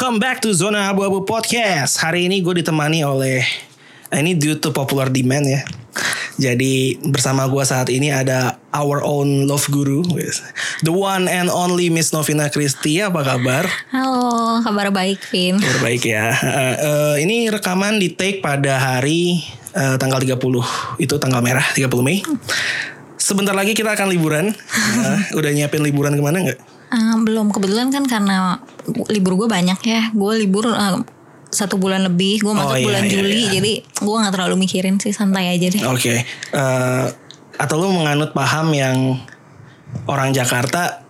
Welcome back to Zona Abu-Abu Podcast. Hari ini gue ditemani oleh eh, ini due to popular demand ya. Jadi bersama gue saat ini ada our own love guru, the one and only Miss Novina Kristi. Apa kabar? Halo, kabar baik, Vin. Kabar baik ya. Uh, uh, ini rekaman di take pada hari uh, tanggal 30. Itu tanggal merah 30 Mei. Sebentar lagi kita akan liburan. Uh, udah nyiapin liburan ke mana nggak? Uh, belum kebetulan kan karena libur gue banyak ya. Gue libur uh, satu bulan lebih. Gue masuk iya, bulan iya, Juli, iya. jadi gue nggak terlalu mikirin sih santai aja deh. Oke. Eh, atau lu menganut paham yang orang Jakarta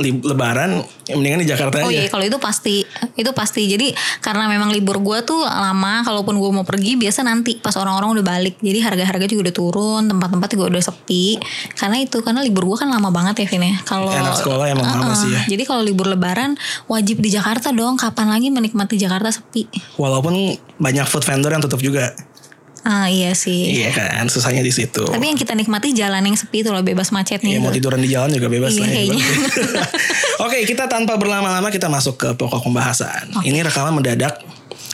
lebaran mendingan di Jakarta Oh aja. iya, kalau itu pasti, itu pasti. Jadi karena memang libur gue tuh lama, kalaupun gue mau pergi biasa nanti pas orang-orang udah balik. Jadi harga-harga juga udah turun, tempat-tempat juga udah sepi. Karena itu, karena libur gue kan lama banget ya Vin ya. Kalau Anak sekolah emang lama Uh-uh. sih ya. Jadi kalau libur Lebaran wajib di Jakarta dong. Kapan lagi menikmati Jakarta sepi? Walaupun banyak food vendor yang tutup juga. Ah iya sih. Iya kan, susahnya di situ. Tapi yang kita nikmati jalan yang sepi itu loh bebas macetnya. Iya mau tiduran di jalan juga bebas Iya, lah ya. kayaknya. Oke, kita tanpa berlama-lama kita masuk ke pokok pembahasan. Ini rekaman mendadak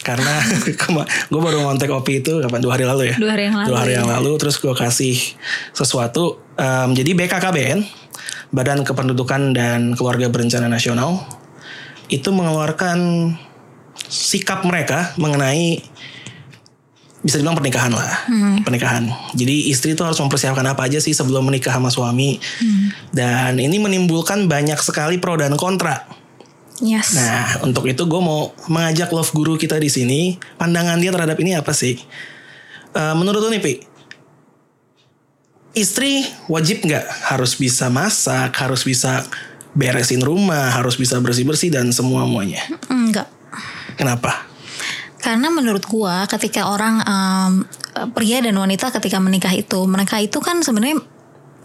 karena gue baru ngontek opi itu kapan dua hari lalu ya. Dua hari yang lalu, Dua hari ya. yang lalu terus gue kasih sesuatu. Em, jadi BKKBN, Badan Kependudukan dan Keluarga Berencana Nasional, itu mengeluarkan sikap mereka mengenai bisa dibilang pernikahan lah. Pernikahan. Jadi istri itu harus mempersiapkan apa aja sih sebelum menikah sama suami. Dan ini menimbulkan banyak sekali pro dan kontra. Yes. nah untuk itu gue mau mengajak love guru kita di sini pandangan dia terhadap ini apa sih? Eh, menurut lu nih Pi istri wajib nggak harus bisa masak harus bisa beresin rumah harus bisa bersih bersih dan semua muanya Enggak. kenapa Karena menurut gua ketika orang em, pria dan wanita ketika menikah itu, mereka itu kan sebenarnya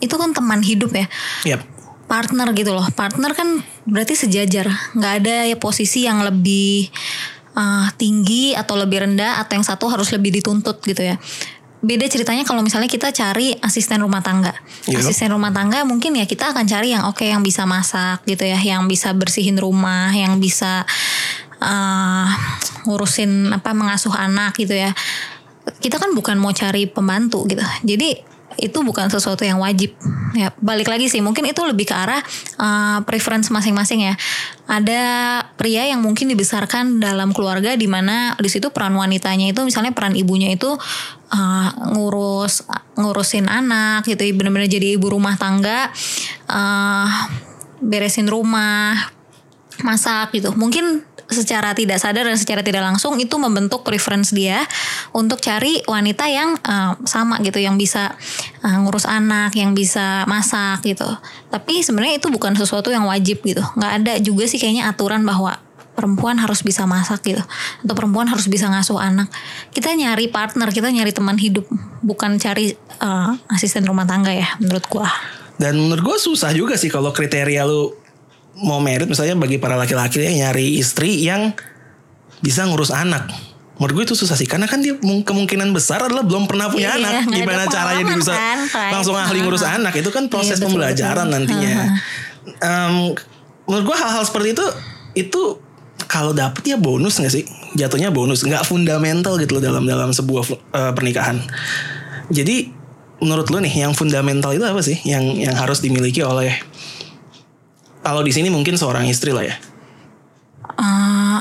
itu kan teman hidup ya. Yap. Partner gitu loh. Partner kan berarti sejajar. nggak ada ya posisi yang lebih eh, tinggi atau lebih rendah atau yang satu harus lebih dituntut gitu ya. Beda ceritanya kalau misalnya kita cari asisten rumah tangga. Iya. Asisten rumah tangga mungkin ya kita akan cari yang oke yang bisa masak gitu ya, yang bisa bersihin rumah, yang bisa eh, ngurusin apa mengasuh anak gitu ya. Kita kan bukan mau cari pembantu gitu. Jadi itu bukan sesuatu yang wajib. Ya, balik lagi sih mungkin itu lebih ke arah eh, preference masing-masing ya. Ada pria yang mungkin dibesarkan dalam keluarga di mana di situ peran wanitanya itu misalnya peran ibunya itu eh, ngurus ngurusin anak gitu, benar-benar jadi ibu rumah tangga, eh, beresin rumah, masak gitu. Mungkin secara tidak sadar dan secara tidak langsung itu membentuk preference dia untuk cari wanita yang uh, sama gitu, yang bisa uh, ngurus anak, yang bisa masak gitu. Tapi sebenarnya itu bukan sesuatu yang wajib gitu. nggak ada juga sih kayaknya aturan bahwa perempuan harus bisa masak gitu atau perempuan harus bisa ngasuh anak. Kita nyari partner, kita nyari teman hidup, bukan cari uh, asisten rumah tangga ya menurut gua. Dan menurut gue susah juga sih kalau kriteria lu mau merit misalnya bagi para laki-laki ya nyari istri yang bisa ngurus anak. Menurut gue itu susah sih karena kan dia mung- kemungkinan besar adalah belum pernah punya Iya, anak. nggak Gimana caranya dia bisa kan, langsung ahli ngurus Ah. anak itu kan proses Iya, betul, pembelajaran betul. nantinya. Ah. Em, menurut gue hal-hal seperti itu itu kalau dapet ya bonus gak sih? Jatuhnya bonus, nggak fundamental gitu loh dalam dalam sebuah eh, pernikahan. Jadi menurut lo nih yang fundamental itu apa sih? Yang yang harus dimiliki oleh kalau di sini mungkin seorang istri lah ya. Eh,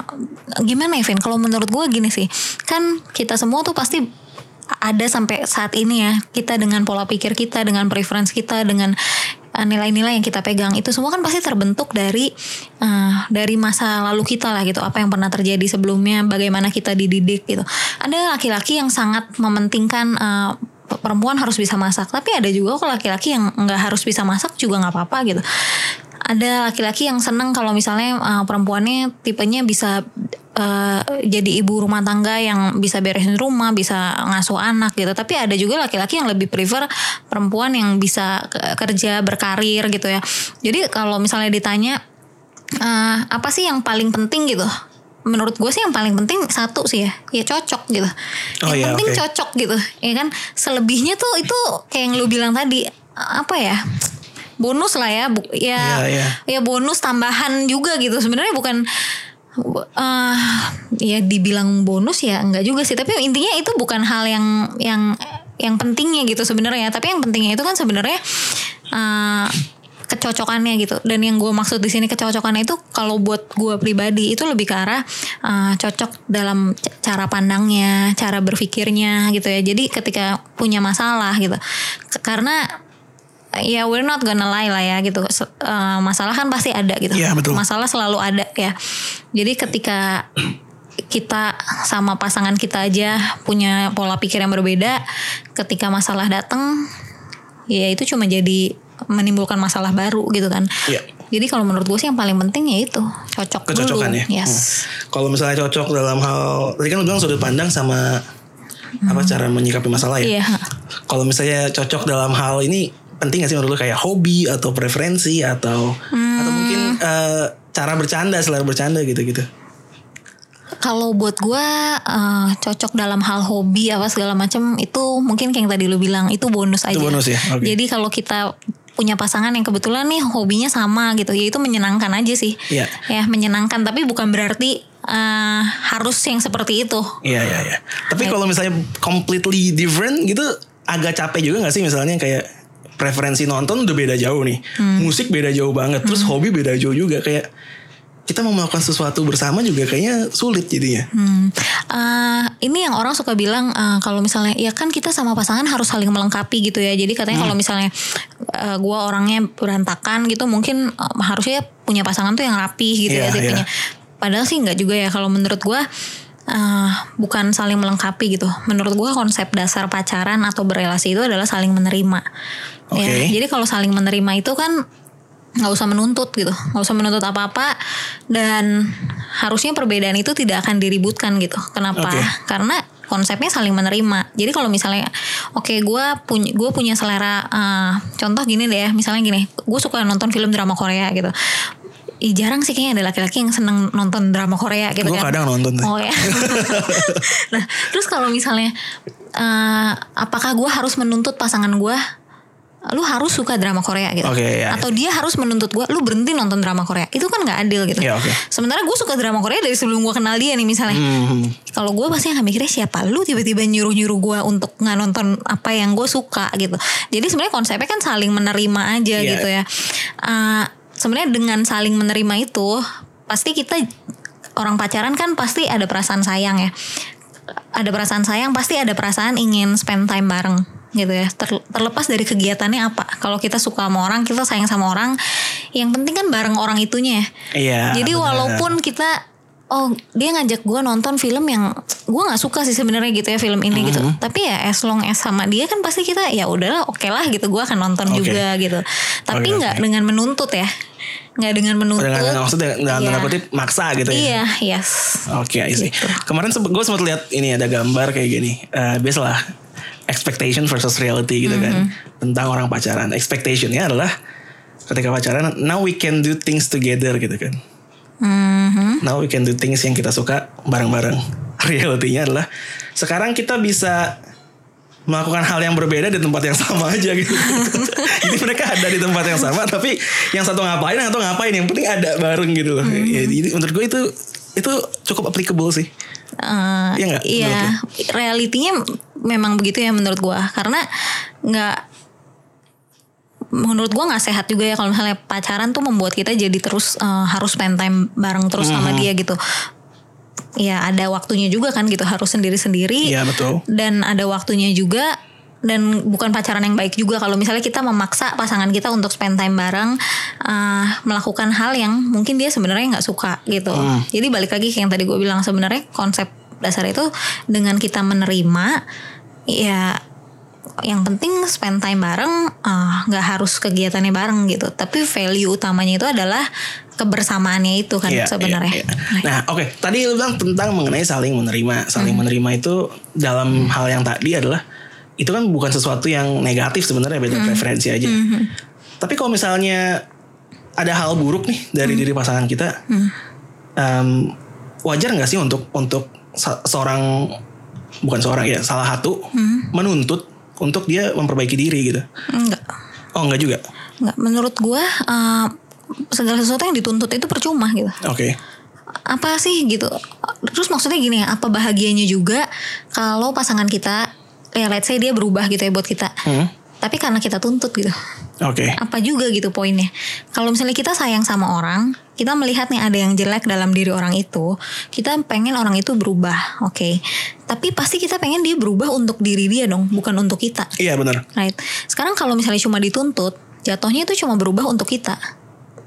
gimana Evin? Kalau menurut gue gini sih, kan kita semua tuh pasti ada sampai saat ini ya. Kita dengan pola pikir kita, dengan preference kita, dengan eh, nilai-nilai yang kita pegang. Itu semua kan pasti terbentuk dari eh, dari masa lalu kita lah gitu. Apa yang pernah terjadi sebelumnya bagaimana kita dididik gitu. Ada laki-laki yang sangat mementingkan eh, perempuan harus bisa masak. Tapi ada juga kok laki-laki yang nggak harus bisa masak juga nggak apa-apa gitu ada laki-laki yang seneng kalau misalnya uh, perempuannya tipenya bisa uh, jadi ibu rumah tangga yang bisa beresin rumah, bisa ngasuh anak gitu. Tapi ada juga laki-laki yang lebih prefer perempuan yang bisa ke- kerja berkarir gitu ya. Jadi kalau misalnya ditanya uh, apa sih yang paling penting gitu? Menurut gue sih yang paling penting satu sih ya, ya cocok gitu. Oh yang iya, penting oke. cocok gitu, ya kan. Selebihnya tuh itu kayak yang lu bilang tadi apa ya? Bonus lah ya, bu, ya Iya, iya. ya bonus tambahan juga gitu. Sebenarnya bukan eh ya dibilang bonus ya enggak juga sih. Tapi intinya itu bukan hal yang yang yang pentingnya gitu sebenarnya. Tapi yang pentingnya itu kan sebenarnya eh kecocokannya gitu. Dan yang gue maksud di sini kecocokannya itu kalau buat gue pribadi itu lebih ke arah eh, cocok dalam cara pandangnya cara berpikirnya gitu ya. Jadi ketika punya masalah gitu. Karena ya we're not gonna lie lah ya gitu eh, masalah kan pasti ada gitu Iya, betul. masalah selalu ada ya jadi ketika kita sama pasangan kita aja punya pola pikir yang berbeda ketika masalah datang ya itu cuma jadi menimbulkan masalah baru gitu kan Iya. jadi kalau menurut gue sih yang paling penting ya itu cocok Kecocokan dulu ya. yes Hmm. Kalau misalnya cocok dalam hal tadi kan lu bilang sudut pandang sama apa cara menyikapi masalah ya. iya Kalau misalnya cocok dalam hal ini penting gak sih menurut lu kayak hobi atau preferensi atau atau mungkin eh, cara bercanda selera bercanda gitu-gitu. Kalau buat gue eh, cocok dalam hal hobi apa segala macam itu mungkin kayak yang tadi lu bilang itu bonus aja. bonus ya? Oke. Jadi kalau kita punya pasangan yang kebetulan nih hobinya sama gitu, ya itu menyenangkan aja sih. Iya. Ya menyenangkan tapi bukan berarti eh, harus yang seperti itu. Iya iya iya. Tapi kalau misalnya completely different gitu agak capek juga gak sih misalnya kayak preferensi nonton udah beda jauh nih. Musik beda jauh banget. Terus hobi beda jauh juga kayak kita mau melakukan sesuatu bersama juga kayaknya sulit jadinya. Hmm. Eh, ini yang orang suka bilang eh, kalau misalnya ya kan kita sama pasangan harus saling melengkapi gitu ya. Jadi katanya Hmm. kalau misalnya eh, gua orangnya berantakan gitu mungkin eh, harusnya punya pasangan tuh yang rapi gitu Iya, ya tipenya. Padahal sih nggak juga ya kalau menurut gua eh, bukan saling melengkapi gitu. Menurut gua konsep dasar pacaran atau berrelasi itu adalah saling menerima. Ya, Oke. jadi kalau saling menerima itu kan nggak usah menuntut gitu nggak usah menuntut apa-apa dan harusnya perbedaan itu tidak akan diributkan gitu kenapa Oke. karena konsepnya saling menerima jadi kalau misalnya oke gue punya gue punya selera eh, contoh gini deh ya misalnya gini gue suka nonton film drama Korea gitu Ih, jarang sih kayaknya ada laki-laki yang seneng nonton drama Korea gitu Gue kan kadang nonton. Oh ya. nah, terus kalau misalnya eh, apakah gue harus menuntut pasangan gue lu harus suka drama Korea gitu Oke, ya. atau dia harus menuntut gue lu berhenti nonton drama Korea itu kan nggak adil gitu Ya, oke. sementara gue suka drama Korea dari sebelum gue kenal dia nih misalnya Hmm. kalau gue pasti akan mikirnya siapa lu tiba-tiba nyuruh-nyuruh gue untuk nggak nonton apa yang gue suka gitu jadi sebenarnya konsepnya kan saling menerima aja Iya. gitu ya Eh, sebenarnya dengan saling menerima itu pasti kita orang pacaran kan pasti ada perasaan sayang ya ada perasaan sayang pasti ada perasaan ingin spend time bareng gitu ya Ter- terlepas dari kegiatannya apa kalau kita suka sama orang kita sayang sama orang yang penting kan bareng orang itunya ya Iya. jadi benar. walaupun kita oh dia ngajak gue nonton film yang gue nggak suka sih sebenarnya gitu ya film ini gitu Mm-hmm. tapi ya as long as sama dia kan pasti kita ya udahlah oke lah gitu gue akan nonton Oke. juga gitu tapi nggak oke. dengan menuntut ya nggak dengan menuntut dengan maksudnya dalam Iya. tanda kutip maksa gitu ya. iya yes Oke, see. Gitu. Kemarin gue sempat lihat ini ada gambar kayak gini. Eh biasalah expectation versus reality gitu kan Mm-hmm. tentang orang pacaran. Expectationnya adalah ketika pacaran, now we can do things together gitu kan. Mhm. Now we can do things yang kita suka bareng-bareng. Realitinya adalah sekarang kita bisa melakukan hal yang berbeda di tempat yang sama aja gitu. Jadi mereka ada di tempat yang sama tapi yang satu ngapain yang satu ngapain yang penting ada bareng gitu loh. Ya, jadi menurut gue itu itu cukup applicable sih. Eh, Iya nggak? Iya, Menurut realitinya memang begitu ya menurut gua. Karena nggak menurut gua nggak sehat juga ya kalau misalnya pacaran tuh membuat kita jadi terus eh, harus spend time bareng terus Hmm. sama dia gitu. Ya ada waktunya juga kan gitu harus sendiri-sendiri. Iya betul. Dan ada waktunya juga dan bukan pacaran yang baik juga kalau misalnya kita memaksa pasangan kita untuk spend time bareng eh, melakukan hal yang mungkin dia sebenarnya nggak suka gitu. Hmm. Jadi balik lagi kayak yang tadi gue bilang sebenarnya konsep dasar itu dengan kita menerima ya yang penting spend time bareng eh, nggak harus kegiatannya bareng gitu. Tapi value utamanya itu adalah kebersamaannya itu kan Iya, sebenarnya. iya, iya. Nah, oke, tadi lu bilang tentang mengenai saling menerima. Saling Hmm. menerima itu dalam hal yang tadi adalah itu kan bukan sesuatu yang negatif sebenarnya beda Hmm. preferensi aja. Tapi kalau misalnya ada hal buruk nih Hmm. dari diri pasangan kita, em, wajar nggak sih untuk untuk se- seorang bukan seorang ya salah satu Hmm. menuntut untuk dia memperbaiki diri gitu? Enggak. Oh enggak juga. Enggak, menurut gua eh, segala sesuatu yang dituntut itu percuma gitu. Oke. apa sih gitu terus maksudnya gini ya apa bahagianya juga kalau pasangan kita ya let's say dia berubah gitu ya buat kita Hmm. tapi karena kita tuntut gitu Oke. apa juga gitu poinnya kalau misalnya kita sayang sama orang kita melihat nih ada yang jelek dalam diri orang itu kita pengen orang itu berubah oke tapi pasti kita pengen dia berubah untuk diri dia dong bukan untuk kita Iya benar. right sekarang kalau misalnya cuma dituntut jatuhnya itu cuma berubah untuk kita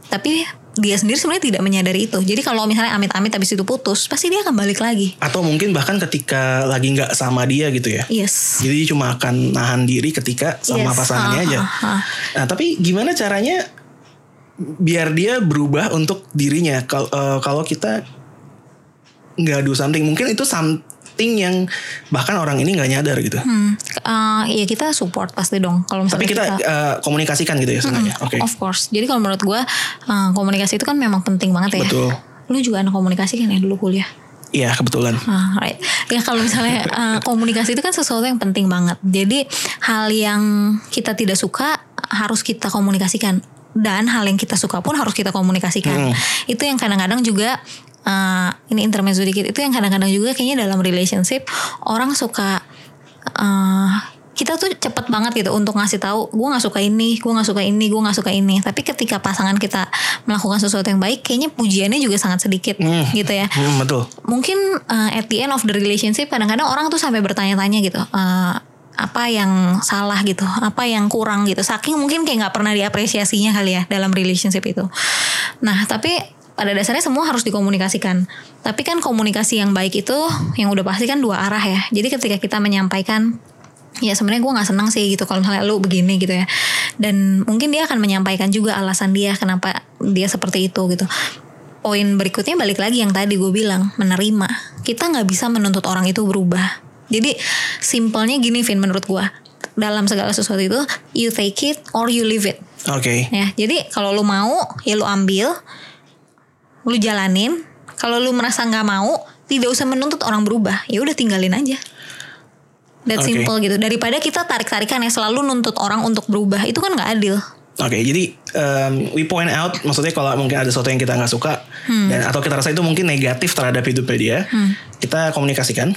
tapi dia sendiri sebenarnya tidak menyadari itu jadi kalau misalnya amit-amit habis itu putus pasti dia akan balik lagi Atau mungkin bahkan ketika lagi nggak sama dia gitu ya. yes Jadi cuma akan nahan diri ketika sama Yes. pasangannya Ah, aja. ah, ah. Nah, tapi gimana caranya biar dia berubah untuk dirinya? Kalau eh, kalau kita nggak do something, mungkin itu something yang bahkan orang ini nggak nyadar gitu. Hmm, eh, ya kita support pasti dong kalau misalnya Tapi kita, eh, komunikasikan gitu ya sengaja. Oke. Of course. Jadi kalau menurut gue uh, komunikasi itu kan memang penting banget ya. Betul. Lu juga anak komunikasi kan ya dulu kuliah. Iya kebetulan. Ah, right. Ya kalau misalnya uh, komunikasi itu kan sesuatu yang penting banget. Jadi hal yang kita tidak suka harus kita komunikasikan dan hal yang kita suka pun harus kita komunikasikan. Hmm. Itu yang kadang-kadang juga uh, ini intermezzo dikit. Itu yang kadang-kadang juga kayaknya dalam relationship orang suka uh, kita tuh cepet banget gitu untuk ngasih tahu gue nggak suka ini, gue nggak suka ini, gue nggak suka ini. Tapi ketika pasangan kita melakukan sesuatu yang baik, kayaknya pujiannya juga sangat sedikit Hmm. gitu ya Hmm, betul. mungkin uh, at the end of the relationship kadang-kadang orang tuh sampai bertanya-tanya gitu uh, apa yang salah gitu apa yang kurang gitu. Saking mungkin kayak nggak pernah diapresiasinya kali ya dalam relationship itu. Nah tapi pada dasarnya semua harus dikomunikasikan. Tapi kan komunikasi yang baik itu yang udah pasti kan dua arah ya. Jadi ketika kita menyampaikan ya sebenarnya gue nggak senang sih gitu kalau misalnya lu begini gitu ya. Dan mungkin dia akan menyampaikan juga alasan dia kenapa dia seperti itu gitu. Poin berikutnya balik lagi yang tadi gue bilang menerima. Kita nggak bisa menuntut orang itu berubah jadi simpelnya gini Vin menurut gue dalam segala sesuatu itu you take it or you leave it. Oke. ya jadi kalau lu mau ya lu ambil lu jalanin. Kalau lu merasa nggak mau tidak usah menuntut orang berubah. Ya udah tinggalin aja. That Oke. simple gitu. Daripada kita tarik tarikan ya selalu nuntut orang untuk berubah itu kan nggak adil. Oke, jadi um, we point out, maksudnya kalau mungkin ada sesuatu yang kita nggak suka dan atau kita rasa itu mungkin negatif terhadap hidupnya dia, kita komunikasikan.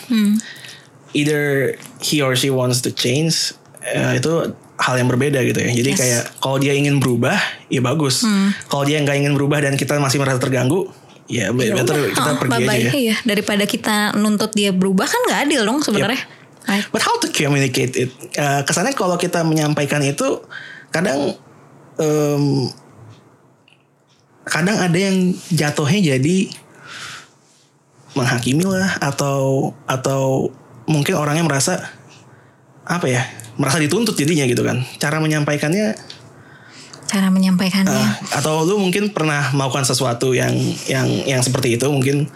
Either he or she wants to change, eh, itu hal yang berbeda gitu ya. Jadi Yes. kayak kalau dia ingin berubah, ya bagus. Kalau dia nggak ingin berubah dan kita masih merasa terganggu, ya, Ya better udah, kita oh, pergi aja bye-bye. ya. Iya, daripada kita nuntut dia berubah kan nggak adil dong sebenarnya. Right. But how to communicate it? Eh, kesannya kalau kita menyampaikan itu kadang em, kadang ada yang jatuhnya jadi menghakimi lah atau atau mungkin orangnya merasa apa ya merasa dituntut jadinya gitu kan cara menyampaikannya Cara menyampaikannya. eh, atau lu mungkin pernah melakukan sesuatu yang yang yang seperti itu mungkin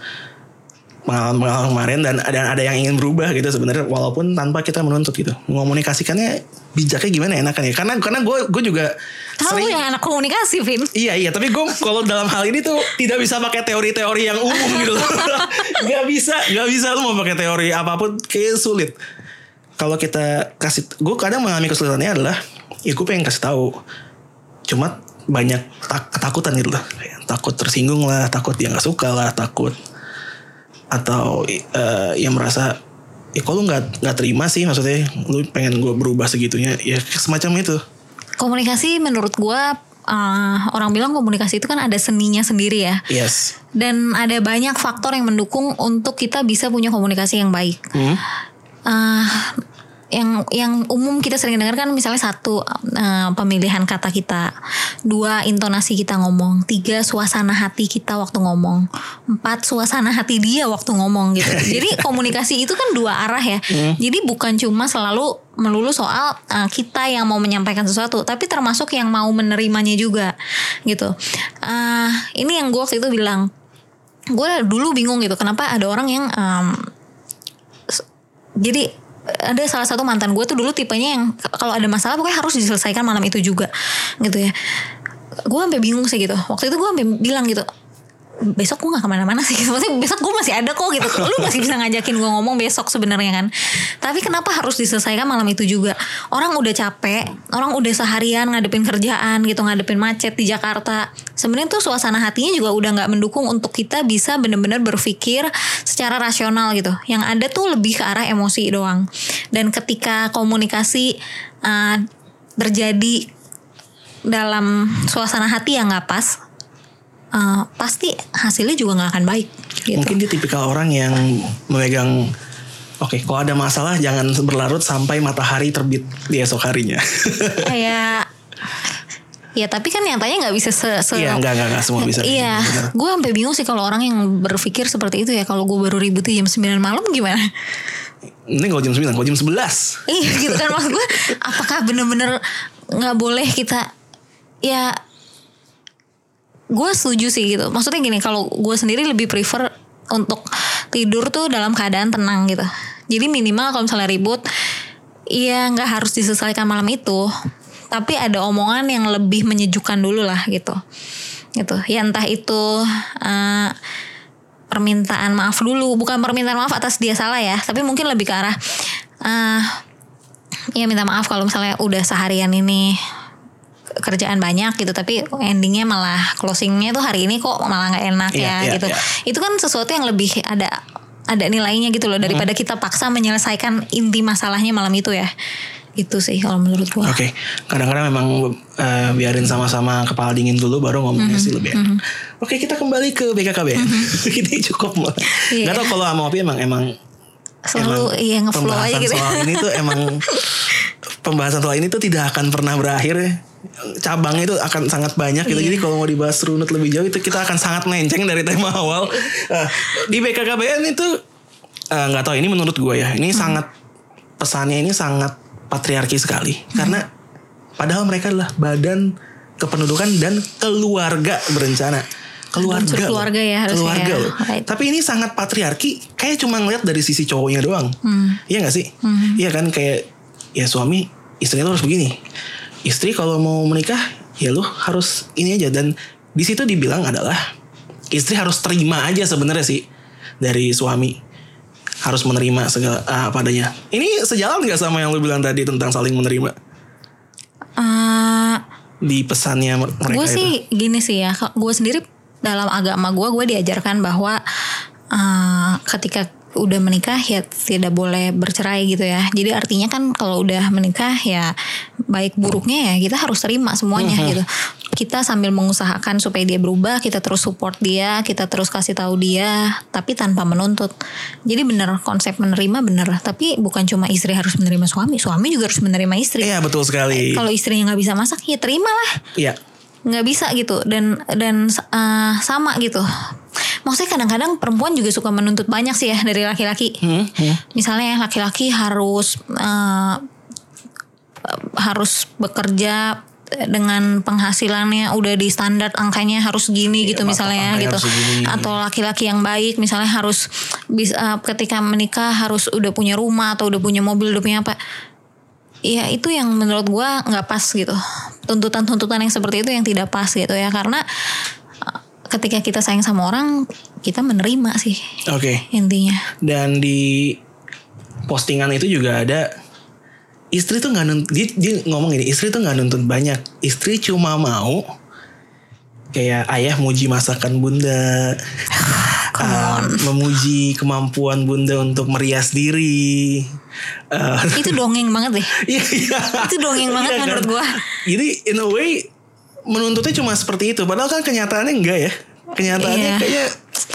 pengalaman-pengalaman kemarin dan ada ada yang ingin berubah gitu sebenarnya walaupun tanpa kita menuntut gitu mengomunikasikannya bijaknya gimana enakan ya karena karena gue gue juga Tahu yang anak komunikasi, Vin. Iya iya tapi gue kalau dalam hal ini tuh tidak bisa pakai teori-teori yang umum gitu loh. Gak bisa gak bisa lu mau pakai teori apa pun kayak sulit. Kalau kita kasih gue kadang mengalami kesulitannya adalah ya gue pengen kasih tahu cuma banyak tak- ketakutan gitu loh takut tersinggung lah takut dia nggak suka lah takut atau eh, yang merasa ya kalau nggak nggak terima sih maksudnya lu pengen gue berubah segitunya ya semacam itu Komunikasi menurut gua uh, orang bilang komunikasi itu kan ada seninya sendiri ya. yes Dan ada banyak faktor yang mendukung untuk kita bisa punya komunikasi yang baik. Hmm? uh, yang yang umum kita sering dengar kan misalnya satu uh, pemilihan kata kita, dua intonasi kita ngomong, tiga suasana hati kita waktu ngomong, empat suasana hati dia waktu ngomong gitu. Jadi komunikasi itu kan dua arah ya. Jadi bukan cuma selalu melulu soal uh, kita yang mau menyampaikan sesuatu, tapi termasuk yang mau menerimanya juga gitu. Uh, ini yang gue waktu itu bilang, gue dulu bingung gitu, kenapa ada orang yang um, jadi ada salah satu mantan gue tuh dulu tipenya yang kalau ada masalah pokoknya harus diselesaikan malam itu juga gitu ya. Gue sampai bingung sih gitu. Waktu itu gue sampai bilang gitu besok gue nggak ke mana-mana sih. Maksudnya besok gue masih ada kok gitu. Lu masih bisa ngajakin gue ngomong besok sebenarnya kan. Tapi kenapa harus diselesaikan malam itu juga? Orang udah capek orang udah seharian ngadepin kerjaan gitu ngadepin macet di Jakarta. Sebenarnya tuh suasana hatinya juga udah nggak mendukung untuk kita bisa benar-benar berpikir secara rasional gitu. Yang ada tuh lebih ke arah emosi doang. Dan ketika komunikasi uh, terjadi dalam suasana hati yang nggak pas uh, pasti hasilnya juga nggak akan baik. Gitu. Mungkin dia tipikal orang yang memegang Oke, okay, kalau ada masalah jangan berlarut sampai matahari terbit di esok harinya. Kayak Ya tapi kan nyatanya nggak bisa se, se Iya nggak nggak nggak semua bisa. Iya, gue sampai bingung sih kalau orang yang berpikir seperti itu ya. Kalau gue baru ribut jam 9 malam gimana? Ini kalau jam 9, kalau jam 11 Iya gitu kan maksud gue Apakah bener-bener nggak boleh kita Ya gue setuju sih gitu. Maksudnya gini kalau gue sendiri lebih prefer untuk tidur tuh dalam keadaan tenang gitu. Jadi minimal kalau misalnya ribut ya nggak harus diselesaikan malam itu. Tapi ada omongan yang lebih menyejukkan dulu lah gitu. Gitu. Ya entah itu uh, permintaan maaf dulu. Bukan permintaan maaf atas dia salah ya tapi mungkin lebih ke arah uh, ya minta maaf kalau misalnya udah seharian ini kerjaan banyak gitu tapi endingnya malah closingnya tuh hari ini kok malah nggak enak yeah, ya yeah, gitu yeah. itu kan sesuatu yang lebih ada ada nilainya gitu loh daripada kita paksa menyelesaikan inti masalahnya malam itu ya itu sih kalau menurut gua. Oke, okay. kadang-kadang memang uh, biarin sama-sama kepala dingin dulu baru ngomongnya mm -hmm. sih lebih enak. Mm -hmm. Oke, okay, kita kembali ke BKKB. Mm -hmm. Ini cukup. Yeah. Gak tau kalau sama Opi emang emang selalu emang iya ngeflow aja gitu. Soal ini tuh emang pembahasan soal ini tuh tidak akan pernah berakhir ya cabangnya itu akan sangat banyak gitu. Iya. Jadi kalau mau dibahas runut lebih jauh itu kita akan sangat melenceng dari tema awal. Uh, di BKKBN itu eh, nggak uh, tahu ini menurut gue ya. Ini hmm. sangat pesannya ini sangat patriarki sekali hmm. karena padahal mereka adalah badan kependudukan dan keluarga berencana keluarga keluarga ya harus keluarga ya. Right. tapi ini sangat patriarki kayak cuma ngeliat dari sisi cowoknya doang hmm. iya gak sih hmm. iya kan kayak ya suami istrinya tuh harus begini istri kalau mau menikah ya lu harus ini aja dan di situ dibilang adalah istri harus terima aja sebenarnya sih dari suami harus menerima segala uh, apa adanya. Ini sejalan nggak sama yang lu bilang tadi tentang saling menerima? Uh, di pesannya mereka Gue sih gini sih ya, gue sendiri dalam agama gue gue diajarkan bahwa uh, ketika udah menikah ya tidak boleh bercerai gitu ya. Jadi artinya kan kalau udah menikah ya baik buruknya ya kita harus terima semuanya uh-huh. gitu. Kita sambil mengusahakan supaya dia berubah, kita terus support dia, kita terus kasih tahu dia, tapi tanpa menuntut. Jadi bener konsep menerima bener, tapi bukan cuma istri harus menerima suami, suami juga harus menerima istri. Iya betul sekali. Kalau istrinya nggak bisa masak ya terimalah. Iya. Nggak bisa gitu dan dan uh, sama gitu maksudnya kadang-kadang perempuan juga suka menuntut banyak sih ya dari laki-laki. Hmm, hmm. Misalnya laki-laki harus uh, harus bekerja dengan penghasilannya udah di standar angkanya harus gini iya, gitu misalnya gitu. atau laki-laki yang baik misalnya harus bisa uh, ketika menikah harus udah punya rumah atau udah punya mobil udah punya apa. Ya itu yang menurut gua nggak pas gitu. Tuntutan-tuntutan yang seperti itu yang tidak pas gitu ya. Karena ketika kita sayang sama orang kita menerima sih. Oke. Okay. Intinya. Dan di postingan itu juga ada istri tuh nggak nuntut dia, dia ngomong gini istri tuh nggak nuntut banyak istri cuma mau kayak ayah muji masakan bunda uh, memuji kemampuan bunda untuk merias diri uh, itu dongeng banget deh iya, iya. itu dongeng banget iya, kan? menurut gua jadi in a way menuntutnya cuma seperti itu. Padahal kan kenyataannya enggak ya. Kenyataannya iya. kayaknya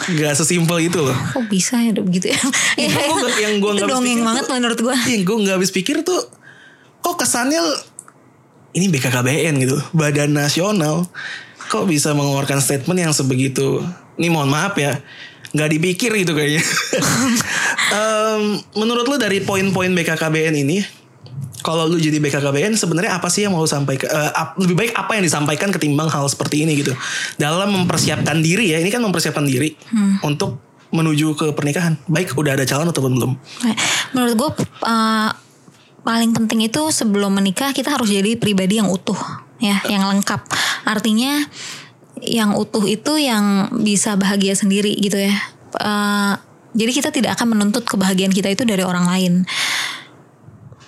nggak sesimpel itu loh. Kok bisa ya begitu ya, ya gua, yang gue nggak dongeng banget tuh, menurut gue yang gue nggak habis pikir tuh kok kesannya ini BKKBN gitu badan nasional kok bisa mengeluarkan statement yang sebegitu? Ini mohon maaf ya nggak dipikir gitu kayaknya. Um, menurut lu dari poin-poin BKKBN ini kalau lu jadi BKKBN sebenarnya apa sih yang mau sampaikan uh, lebih baik apa yang disampaikan ketimbang hal seperti ini gitu dalam mempersiapkan diri ya ini kan mempersiapkan diri hmm. untuk menuju ke pernikahan baik udah ada calon ataupun belum menurut gue uh, paling penting itu sebelum menikah kita harus jadi pribadi yang utuh ya yang lengkap artinya yang utuh itu yang bisa bahagia sendiri gitu ya. Eh, jadi kita tidak akan menuntut kebahagiaan kita itu dari orang lain.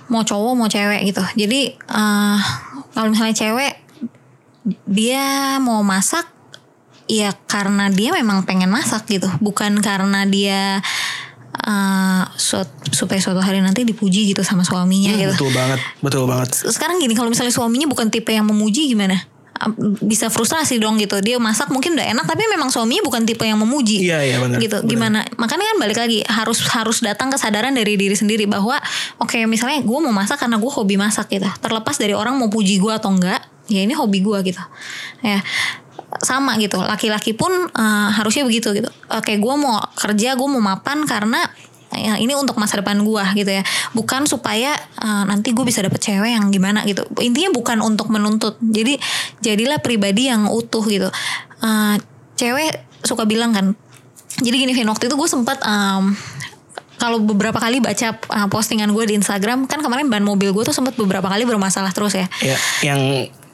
Mau cowok mau cewek gitu. Jadi eh, kalau misalnya cewek dia mau masak ya karena dia memang pengen masak gitu, bukan karena dia suat- supaya suatu hari nanti dipuji gitu sama suaminya Hmm, gitu betul banget, betul banget. sekarang gini kalau misalnya suaminya bukan tipe yang memuji gimana bisa frustrasi dong gitu. Dia masak mungkin udah enak tapi memang suaminya bukan tipe yang memuji. Iya, iya, benar, gitu benar. gimana? Makanya kan balik lagi harus harus datang kesadaran dari diri sendiri bahwa oke misalnya gue mau masak karena gue hobi masak gitu. Terlepas dari orang mau puji gue atau enggak ya ini hobi gue gitu. Ya sama gitu. Laki-laki pun eh, harusnya begitu gitu. Oke gue mau kerja gue mau mapan karena ya, ini untuk masa depan gue gitu ya. Bukan supaya eh, nanti gue bisa dapet cewek yang gimana gitu. Intinya bukan untuk menuntut. Jadi jadilah pribadi yang utuh gitu. Eh, cewek suka bilang kan jadi gini Vin waktu itu gue sempat em, kalau beberapa kali baca uh, postingan gue di Instagram kan kemarin ban mobil gue tuh sempat beberapa kali bermasalah terus ya. Ya, yang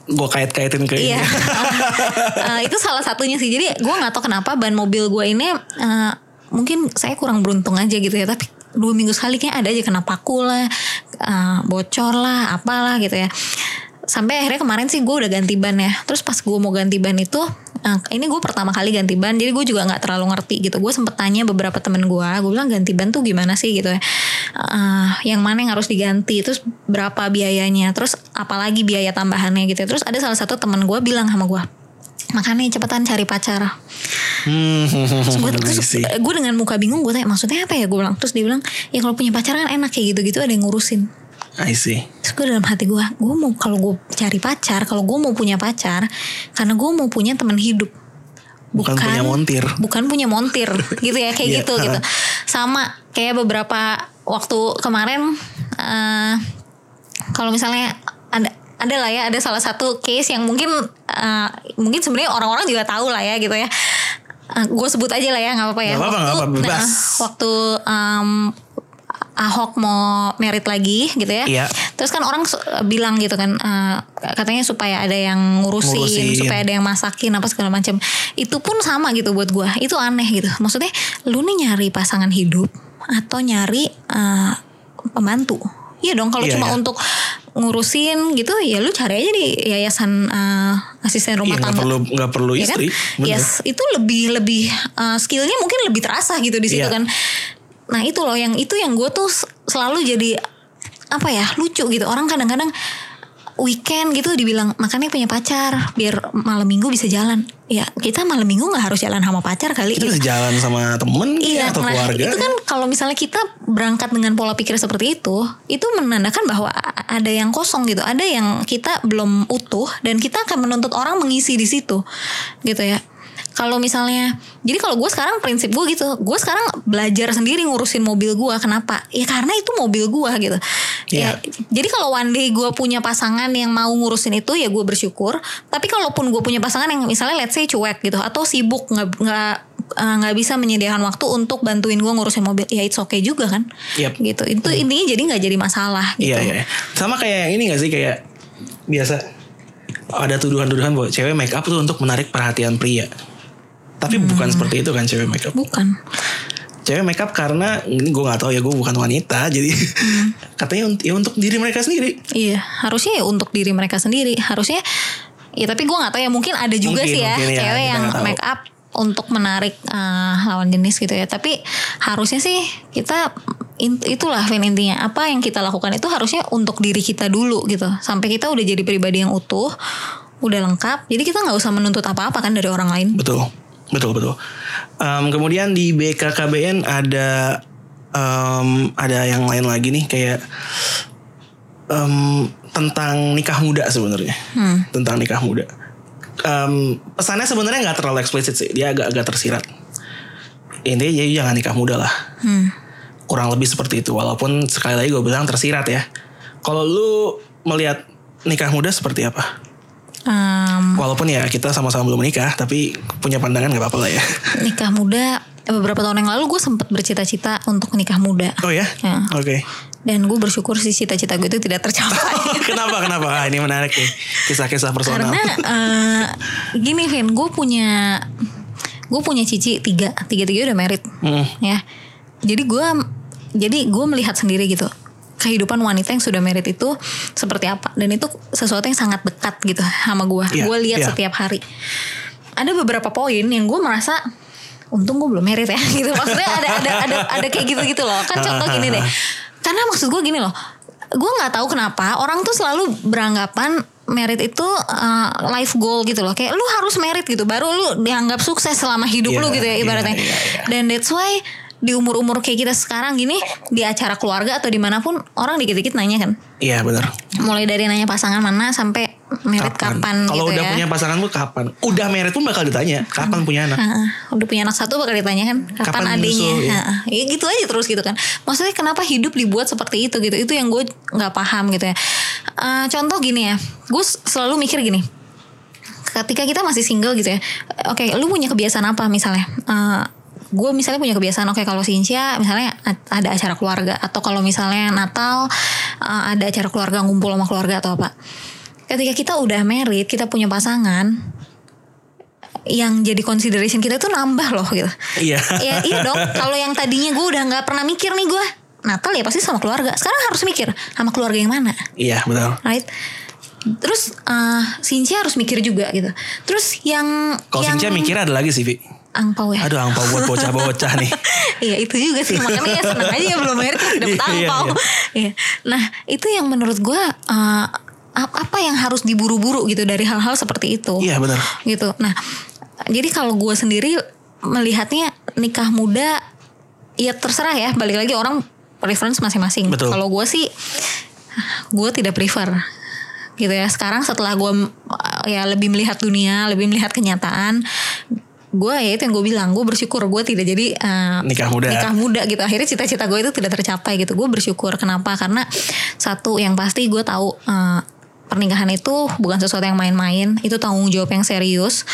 gue kait-kaitin ke Iya, ini. Eh, itu salah satunya sih. Jadi gue nggak tahu kenapa ban mobil gue ini eh, mungkin saya kurang beruntung aja gitu ya. Tapi dua minggu sekali kayak ada aja kena paku lah, eh, bocor lah, apalah gitu ya. Sampai akhirnya kemarin sih gue udah ganti ban ya. Terus pas gue mau ganti ban itu, eh, ini gue pertama kali ganti ban. Jadi gue juga nggak terlalu ngerti gitu. Gue sempet tanya beberapa temen gue, gue bilang ganti ban tuh gimana sih gitu ya. Eh, yang mana yang harus diganti, terus berapa biayanya, terus apalagi biaya tambahannya gitu. ya. Terus ada salah satu temen gue bilang sama gue, makanya cepetan cari pacar. Hmm, Terus gue dengan muka bingung gue tanya maksudnya apa ya gue bilang. Terus dia bilang ya kalau punya pacar kan enak kayak gitu-gitu ada yang ngurusin. I see. Terus gue dalam hati gue, gue mau kalau gue cari pacar, kalau gue mau punya pacar, karena gue mau punya teman hidup. Bukan punya montir. Bukan punya montir, gitu ya kayak Iya. gitu gitu. Sama kayak beberapa waktu kemarin, eh, kalau misalnya ada ada lah ya ada salah satu case yang mungkin eh, mungkin sebenarnya orang-orang juga tahu lah ya gitu ya. gue sebut aja lah ya nggak apa-apa ya. Apa-apa, nggak Waktu- apa-apa, bebas. nah, waktu em, Ahok mau merit lagi gitu ya. Iya. Terus kan orang su- bilang gitu kan eh, katanya supaya ada yang ngurusin, Ngurusin. supaya ada yang masakin apa segala macam. Itu pun sama gitu buat gua. Itu aneh gitu. Maksudnya lu nih nyari pasangan hidup atau nyari eh, pembantu. Iya dong kalau Iya, cuma iya. untuk ngurusin gitu ya lu cari aja di yayasan eh, asisten rumah nggak tangga. perlu nggak perlu Ya kan? istri. bener. Yes, itu lebih lebih uh, skillnya mungkin lebih terasa gitu di situ Iya. kan. Nah itu loh yang itu yang gue tuh selalu jadi apa ya lucu gitu orang kadang-kadang weekend gitu dibilang makanya punya pacar biar malam minggu bisa jalan. Ya kita malam minggu nggak harus jalan sama pacar kali. Kita gitu. bisa jalan sama temen Iya, atau nah keluarga. itu kan kalau misalnya kita berangkat dengan pola pikir seperti itu, itu menandakan bahwa ada yang kosong gitu, ada yang kita belum utuh dan kita akan menuntut orang mengisi di situ, gitu ya. Kalau misalnya, jadi kalau gue sekarang prinsip gue gitu, gue sekarang belajar sendiri ngurusin mobil gue, kenapa? Ya karena itu mobil gue gitu. Iya. Ya, jadi kalau one day gue punya pasangan yang mau ngurusin itu ya gue bersyukur. Tapi kalaupun gue punya pasangan yang misalnya let's say cuek gitu atau sibuk nggak nggak eh, nggak bisa menyediakan waktu untuk bantuin gue ngurusin mobil, ya it's okay juga kan. Yep. Gitu. Itu intinya jadi nggak jadi masalah gitu. Iya, iya. Sama kayak yang ini gak sih kayak biasa ada tuduhan-tuduhan bahwa cewek make up tuh untuk menarik perhatian pria. Tapi Hmm. bukan seperti itu kan cewek make up. Bukan. Cewek make up karena ini gue nggak tahu ya gue bukan wanita jadi Hmm. katanya ya untuk diri mereka sendiri. Iya, harusnya ya untuk diri mereka sendiri. Harusnya ya tapi gue nggak tahu ya mungkin ada juga Mungkin, sih ya mungkin ya, cewek yang nggak tahu. make up untuk menarik eh, lawan jenis gitu ya. Tapi harusnya sih kita in- itulah Vin intinya apa yang kita lakukan itu harusnya untuk diri kita dulu gitu. Sampai kita udah jadi pribadi yang utuh, udah lengkap. Jadi kita nggak usah menuntut apa-apa kan dari orang lain. Betul, betul, betul. Em, kemudian di BKKBN ada em, ada yang lain lagi nih kayak em, tentang nikah muda sebenarnya, tentang nikah muda. Em, pesannya sebenarnya nggak terlalu eksplisit sih, dia agak-agak tersirat. Intinya jadi jangan nikah muda lah. Kurang lebih seperti itu, walaupun sekali lagi gue bilang tersirat ya. Kalau lu melihat nikah muda seperti apa? Em, Walaupun ya kita sama-sama belum menikah, tapi punya pandangan nggak apa-apa lah ya. nikah muda eh, beberapa tahun yang lalu gue sempat bercita-cita untuk nikah muda. Oh ya? Ya. Oke. dan gue bersyukur sih cita-cita gue itu tidak tercapai kenapa kenapa? Ah, ini menarik nih kisah-kisah personal. karena eh, gini Vin gue punya gue punya cici tiga tiga tiga udah merit Hmm. ya jadi gue jadi gue melihat sendiri gitu kehidupan wanita yang sudah merit itu seperti apa. Dan itu sesuatu yang sangat dekat gitu sama gue Iya, gue lihat iya. setiap hari. Ada beberapa poin yang gue merasa untung gue belum merit ya gitu. Maksudnya ada ada ada ada kayak gitu gitu loh. Kan contoh gini deh. Karena maksud gue gini loh. Gue nggak tahu kenapa orang tuh selalu beranggapan merit itu uh, life goal gitu loh. Kayak lu harus merit gitu baru lu dianggap sukses selama hidup Iya, lu gitu ya iya, ibaratnya. iya, iya. dan that's why di umur-umur kayak kita sekarang gini di acara keluarga atau di mana pun orang dikit-dikit nanya kan? Iya benar. mulai dari nanya pasangan mana sampai merit kapan, Kalau gitu udah ya. punya pasangan tuh kapan? Udah merit pun bakal ditanya kapan punya anak. Udah punya anak satu bakal ditanya kan kapan, Kapan adanya nyusul, ya? Ya gitu aja terus gitu kan. Maksudnya kenapa hidup dibuat seperti itu gitu? Itu yang gue nggak paham gitu ya. Eh, contoh gini ya gue selalu mikir gini. Ketika kita masih single gitu ya oke lu punya kebiasaan apa misalnya? Eh, gue misalnya punya kebiasaan oke kalau Sincia misalnya ada acara keluarga atau kalau misalnya Natal eh, ada acara keluarga ngumpul sama keluarga atau apa. Ketika kita udah married kita punya pasangan yang jadi consideration kita tuh nambah loh gitu. Iya. ya iya dong. Kalau yang tadinya gue udah nggak pernah mikir nih gue Natal ya pasti sama keluarga. Sekarang harus mikir sama keluarga yang mana? Iya betul. right? Terus uh, Sincia harus mikir juga gitu. Terus yang Kalau yang Sincia mikirnya ada lagi sih, Vi. Angpau ya Aduh angpau buat bocah-bocah nih. Iya itu juga sih makanya ya senang aja ya belum merit tapi dapat angpau. Iya. Nah itu yang menurut gue uh, ap- apa yang harus diburu-buru gitu dari hal-hal seperti itu. Iya benar. Gitu. Nah jadi kalau gue sendiri melihatnya nikah muda ya terserah ya balik lagi orang preference masing-masing. Betul. Kalau gue sih gue tidak prefer gitu ya sekarang setelah gue ya lebih melihat dunia lebih melihat kenyataan gue ya itu yang gue bilang gue bersyukur gue tidak jadi eh, Nikah muda. nikah muda gitu. Akhirnya cita-cita gue itu tidak tercapai gitu. Gue bersyukur. Kenapa? Karena satu yang pasti gue tahu eh, pernikahan itu bukan sesuatu yang main-main. Itu tanggung jawab yang serius.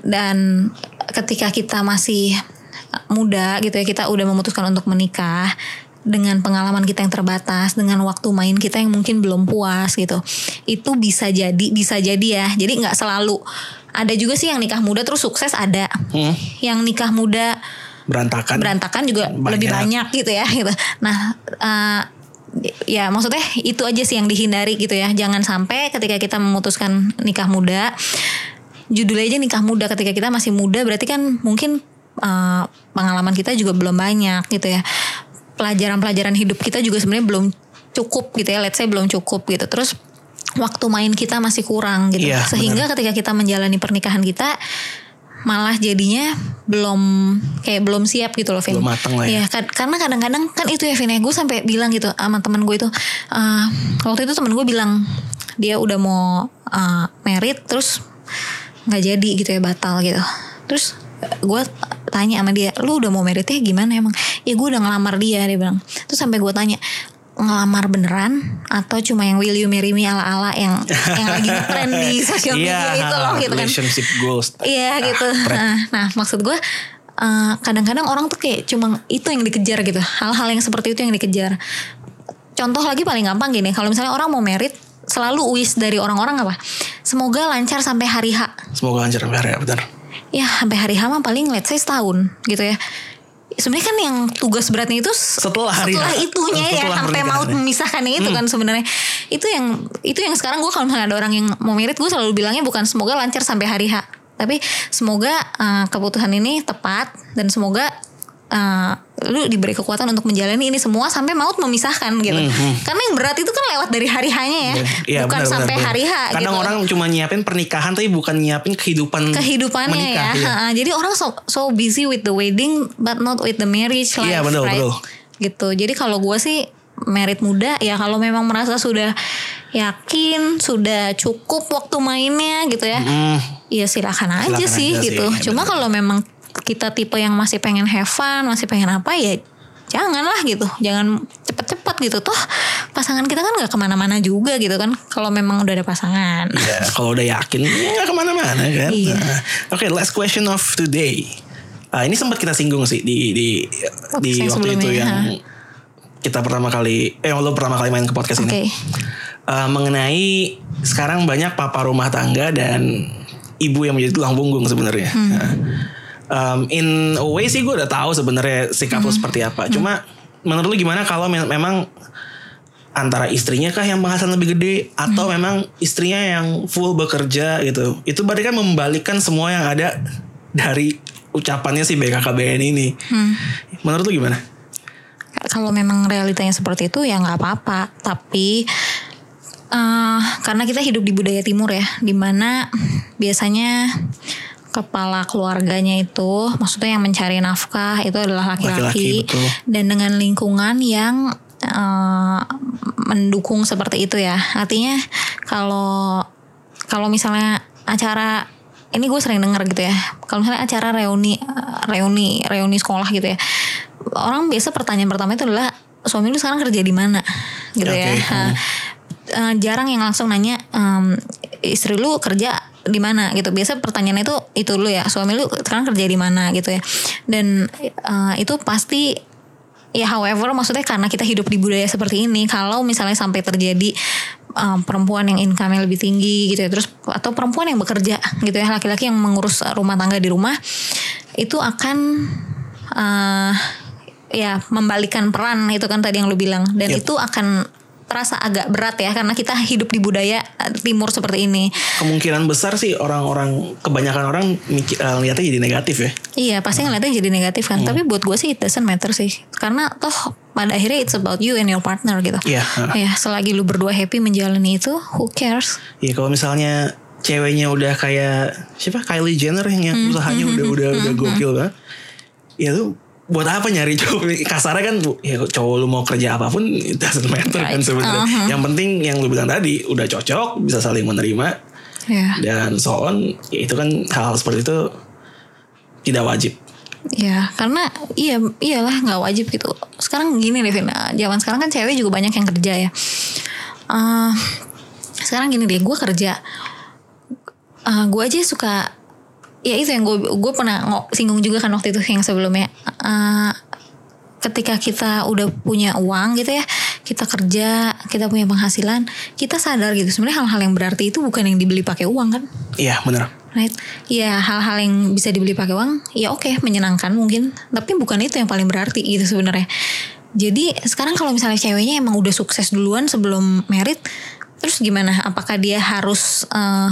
Dan ketika kita masih muda gitu ya kita udah memutuskan untuk menikah dengan pengalaman kita yang terbatas dengan waktu main kita yang mungkin belum puas gitu itu bisa jadi bisa jadi ya. Jadi nggak selalu ada juga sih yang nikah muda terus sukses ada Hmm. yang nikah muda Berantakan. berantakan juga Banyak. lebih banyak gitu ya gitu. Nah, eh, ya maksudnya itu aja sih yang dihindari gitu ya. Jangan sampai ketika kita memutuskan nikah muda, judulnya aja nikah muda ketika kita masih muda berarti kan mungkin eh, pengalaman kita juga belum banyak gitu ya. Pelajaran-pelajaran hidup kita juga sebenarnya belum cukup gitu ya. Let's say belum cukup gitu. Terus waktu main kita masih kurang gitu. Iya, Sehingga ketika kita menjalani pernikahan kita malah jadinya belum kayak belum siap gitu loh Vin. Belum mateng lah ya. Iya, kan- karena kadang-kadang kan itu ya Vin ya gue sampai bilang gitu sama teman gue itu eh, waktu itu teman gue bilang dia udah mau eh, merit terus nggak jadi gitu ya batal gitu. Terus gue tanya sama dia, lu udah mau meritnya gimana emang? Ya gue udah ngelamar dia dia bilang. Terus sampai gue tanya ngelamar beneran atau cuma yang will you marry me ala-ala yang yang lagi ngetren di sosial media Iya, itu loh gitu kan. relationship goals. Iya gitu. Nah, nah, maksud gue eh, kadang-kadang orang tuh kayak cuma itu yang dikejar gitu. Hal-hal yang seperti itu yang dikejar. Contoh lagi paling gampang gini, kalau misalnya orang mau merit selalu wish dari orang-orang apa? Semoga lancar sampai hari H. Semoga lancar sampai hari ya benar. Ya sampai hari H mah paling let's say setahun gitu ya. Sebenarnya kan yang tugas beratnya itu Setelah hari setelah H. itunya ya Setelah sampai mau pernikahannya. memisahkannya itu kan sebenarnya itu yang itu yang sekarang gue kalau misalnya ada orang yang mau merit gue selalu bilangnya bukan semoga lancar sampai hari H tapi semoga uh, keputusan ini tepat dan semoga uh, lu diberi kekuatan untuk menjalani ini semua sampai maut memisahkan gitu karena yang berat itu kan lewat dari hari H-nya ya Iya, bukan benar, sampai benar, hari H. Kadang gitu orang cuma nyiapin pernikahan tapi bukan nyiapin kehidupan kehidupannya menikah, ya. iya. Ha, Jadi orang so, so busy with the wedding but not with the marriage life, Iya, betul, right? betul. Gitu. Jadi kalau gue sih merit muda ya kalau memang merasa sudah yakin sudah cukup waktu mainnya gitu ya. Hmm, Ya silakan aja Silakan sih aja gitu. sih, Cuma kalau memang kita tipe yang masih pengen have fun, masih pengen apa ya janganlah gitu. Jangan cepet-cepet gitu. Toh pasangan kita kan nggak ke mana-mana juga gitu kan. Kalau memang udah ada pasangan. ya, kalau udah yakin ya nggak ke mana-mana kan. Iya. Nah, Oke, last question of today. Ah, ini sempat kita singgung sih di di di waktu itu yang kita pertama kali eh lo pertama kali main ke podcast Oke. ini. Eh, mengenai sekarang banyak papa rumah tangga dan ibu yang menjadi tulang punggung sebenarnya. Hmm. Nah, um, in a way sih gue udah tahu sebenarnya sikap Hmm. lo seperti apa. Cuma menurut lu gimana kalau me- memang antara istrinya kah yang penghasilan lebih gede atau Hmm. memang istrinya yang full bekerja gitu. Itu berarti kan membalikkan semua yang ada dari ucapannya si BKKBN ini. Hmm. Menurut lu gimana? kalau memang realitanya seperti itu ya nggak apa-apa tapi eh karena kita hidup di budaya timur ya di mana biasanya kepala keluarganya itu maksudnya yang mencari nafkah itu adalah Laki-laki, dan dengan lingkungan yang eh, mendukung seperti itu ya. Artinya kalau kalau misalnya acara ini gue sering denger gitu ya. Kalau misalnya acara reuni reuni reuni sekolah gitu ya. Orang biasa pertanyaan pertama itu adalah suami lu sekarang kerja di mana? Gitu ya Oke, Nah, eh, jarang yang langsung nanya em, istri lu kerja di mana gitu. Biasa pertanyaannya itu itu dulu ya suami lu sekarang kerja di mana gitu ya. Dan eh, itu pasti ya however maksudnya karena kita hidup di budaya seperti ini kalau misalnya sampai terjadi um, perempuan yang income lebih tinggi gitu ya terus atau perempuan yang bekerja gitu ya laki-laki yang mengurus rumah tangga di rumah itu akan uh, ya membalikan peran itu kan tadi yang lu bilang. Dan Yep. itu akan terasa agak berat ya karena kita hidup di budaya uh, timur seperti ini. Kemungkinan besar sih orang-orang kebanyakan orang mikir eh, lihatnya jadi negatif ya. Iya pasti ngeliatnya jadi negatif kan. Tapi buat gue sih it doesn't matter sih. Karena toh pada akhirnya it's about you and your partner gitu. Iya. Ya selagi lu berdua happy menjalani itu Who cares? Iya kalau misalnya ceweknya udah kayak siapa? Kylie Jenner yang, Hmm, usahanya udah udah udah gokil kan. Ya tuh buat apa nyari cowok kasarnya kan ya cowok lu mau kerja apa pun it doesn't matter kan Right. sebenarnya. Uh-huh. Yang penting yang lu bilang tadi udah cocok bisa saling menerima Ya dan so on ya itu kan hal-hal seperti itu tidak wajib. Ya karena iya iyalah nggak wajib gitu Sekarang gini deh Vina Zaman sekarang kan cewek juga banyak yang kerja ya Eh, Sekarang gini deh Gue kerja Eh, Gue aja suka Ya itu yang gue gue pernah singgung juga kan waktu itu yang sebelumnya Eh, ketika kita udah punya uang gitu ya kita kerja kita punya penghasilan kita sadar gitu. Sebenarnya hal-hal yang berarti itu bukan yang dibeli pakai uang kan? Iya benar. right? Ya hal-hal yang bisa dibeli pakai uang ya oke menyenangkan mungkin. Tapi bukan itu yang paling berarti gitu sebenarnya. Jadi sekarang kalau misalnya ceweknya emang udah sukses duluan sebelum merit terus gimana? Apakah dia harus eh,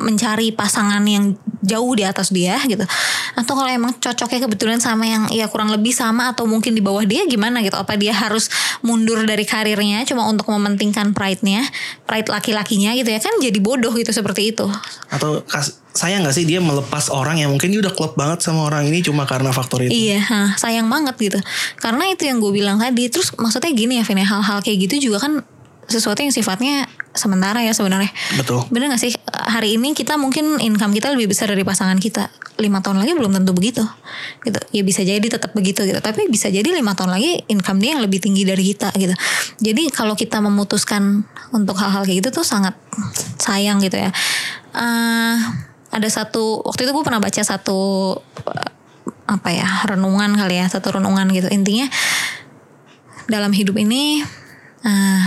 mencari pasangan yang jauh di atas dia gitu atau kalau emang cocoknya kebetulan sama yang ya kurang lebih sama atau mungkin di bawah dia gimana gitu apa dia harus mundur dari karirnya cuma untuk mementingkan pride-nya pride laki-lakinya gitu ya kan jadi bodoh gitu seperti itu Atau kas, sayang gak sih dia melepas orang yang mungkin dia udah klop banget sama orang ini cuma karena faktor itu. Iya, ha, sayang banget gitu. Karena itu yang gue bilang tadi. Terus maksudnya gini ya, Vin, ya, hal-hal kayak gitu juga kan sesuatu yang sifatnya sementara ya sebenarnya. Betul. Bener gak sih? Hari ini kita mungkin income kita lebih besar dari pasangan kita. Lima tahun lagi belum tentu begitu. Gitu. Ya bisa jadi tetap begitu gitu. Tapi bisa jadi lima tahun lagi income dia yang lebih tinggi dari kita gitu. Jadi kalau kita memutuskan untuk hal-hal kayak gitu tuh sangat sayang gitu ya. Eh, ada satu waktu itu gue pernah baca satu eh, apa ya renungan kali ya satu renungan gitu intinya dalam hidup ini eh,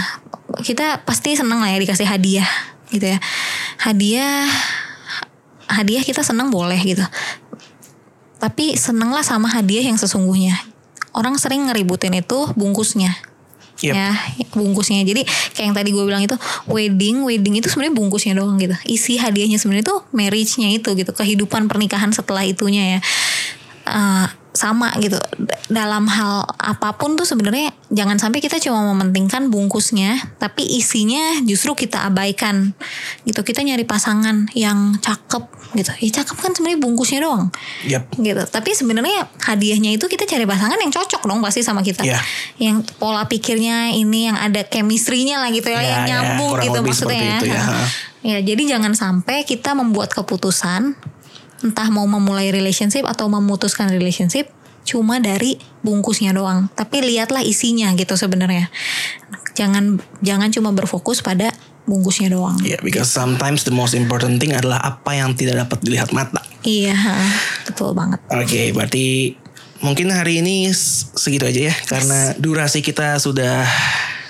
kita pasti seneng lah ya dikasih hadiah gitu ya. Hadiah hadiah kita seneng boleh gitu. Tapi senenglah sama hadiah yang sesungguhnya. Orang sering ngeributin itu bungkusnya. Yep. ya bungkusnya. Jadi kayak yang tadi gue bilang itu wedding wedding itu sebenarnya bungkusnya doang gitu. Isi hadiahnya sebenarnya tuh marriage-nya itu gitu. Kehidupan pernikahan setelah itunya ya. Eh, sama gitu. Dalam hal apa pun tuh sebenarnya jangan sampai kita cuma mementingkan bungkusnya tapi isinya justru kita abaikan. Gitu kita nyari pasangan yang cakep gitu. Ya cakep kan sebenarnya bungkusnya doang. Yap. gitu. Tapi sebenarnya hadiahnya itu kita cari pasangan yang cocok dong pasti sama kita. Iya. yang pola pikirnya ini yang ada chemistry-nya lah gitu ya, Ya, yang ya, nyambung kurang gitu maksudnya seperti itu ya, ya jadi jangan sampai kita membuat keputusan entah mau memulai relationship atau memutuskan relationship cuma dari bungkusnya doang tapi lihatlah isinya gitu sebenarnya jangan jangan cuma berfokus pada bungkusnya doang Ya, because sometimes the most important thing adalah apa yang tidak dapat dilihat mata. iya ha. betul banget Oke, berarti mungkin hari ini segitu aja ya karena durasi kita sudah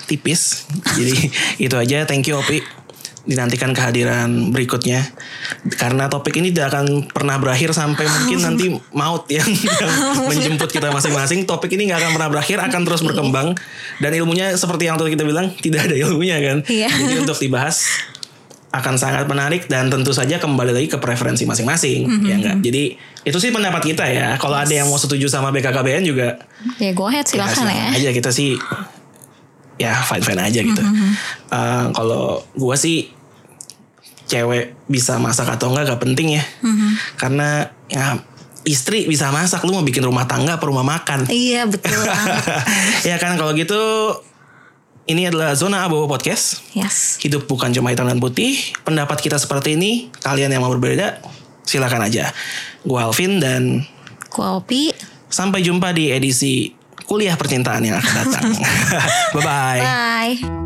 tipis. Jadi itu aja. Thank you Opi. Dinantikan kehadiran berikutnya karena topik ini tidak akan pernah berakhir sampai mungkin nanti maut yang, yang menjemput kita masing-masing. Topik ini nggak akan pernah berakhir, akan terus berkembang dan ilmunya seperti yang tadi kita bilang tidak ada ilmunya kan. Iya. Jadi untuk dibahas akan sangat menarik dan tentu saja kembali lagi ke preferensi masing-masing Mhm. ya enggak. Jadi itu sih pendapat kita ya. Kalau ada yang mau setuju sama BKKBN juga Ya go ahead silakan ya. aja kita sih ya fine fine aja gitu. Mhm. Eh, kalau gua sih cewek bisa masak atau enggak gak penting ya. Mhm. Karena ya istri bisa masak lu mau bikin rumah tangga apa rumah makan. Iya betul ya kan kalau gitu ini adalah zona abu podcast. Yes. Hidup bukan cuma hitam dan putih. Pendapat kita seperti ini. Kalian yang mau berbeda, silakan aja. Gua Alvin dan Gua Opi. sampai jumpa di edisi kuliah percintaan yang akan datang. Bye-bye. Bye.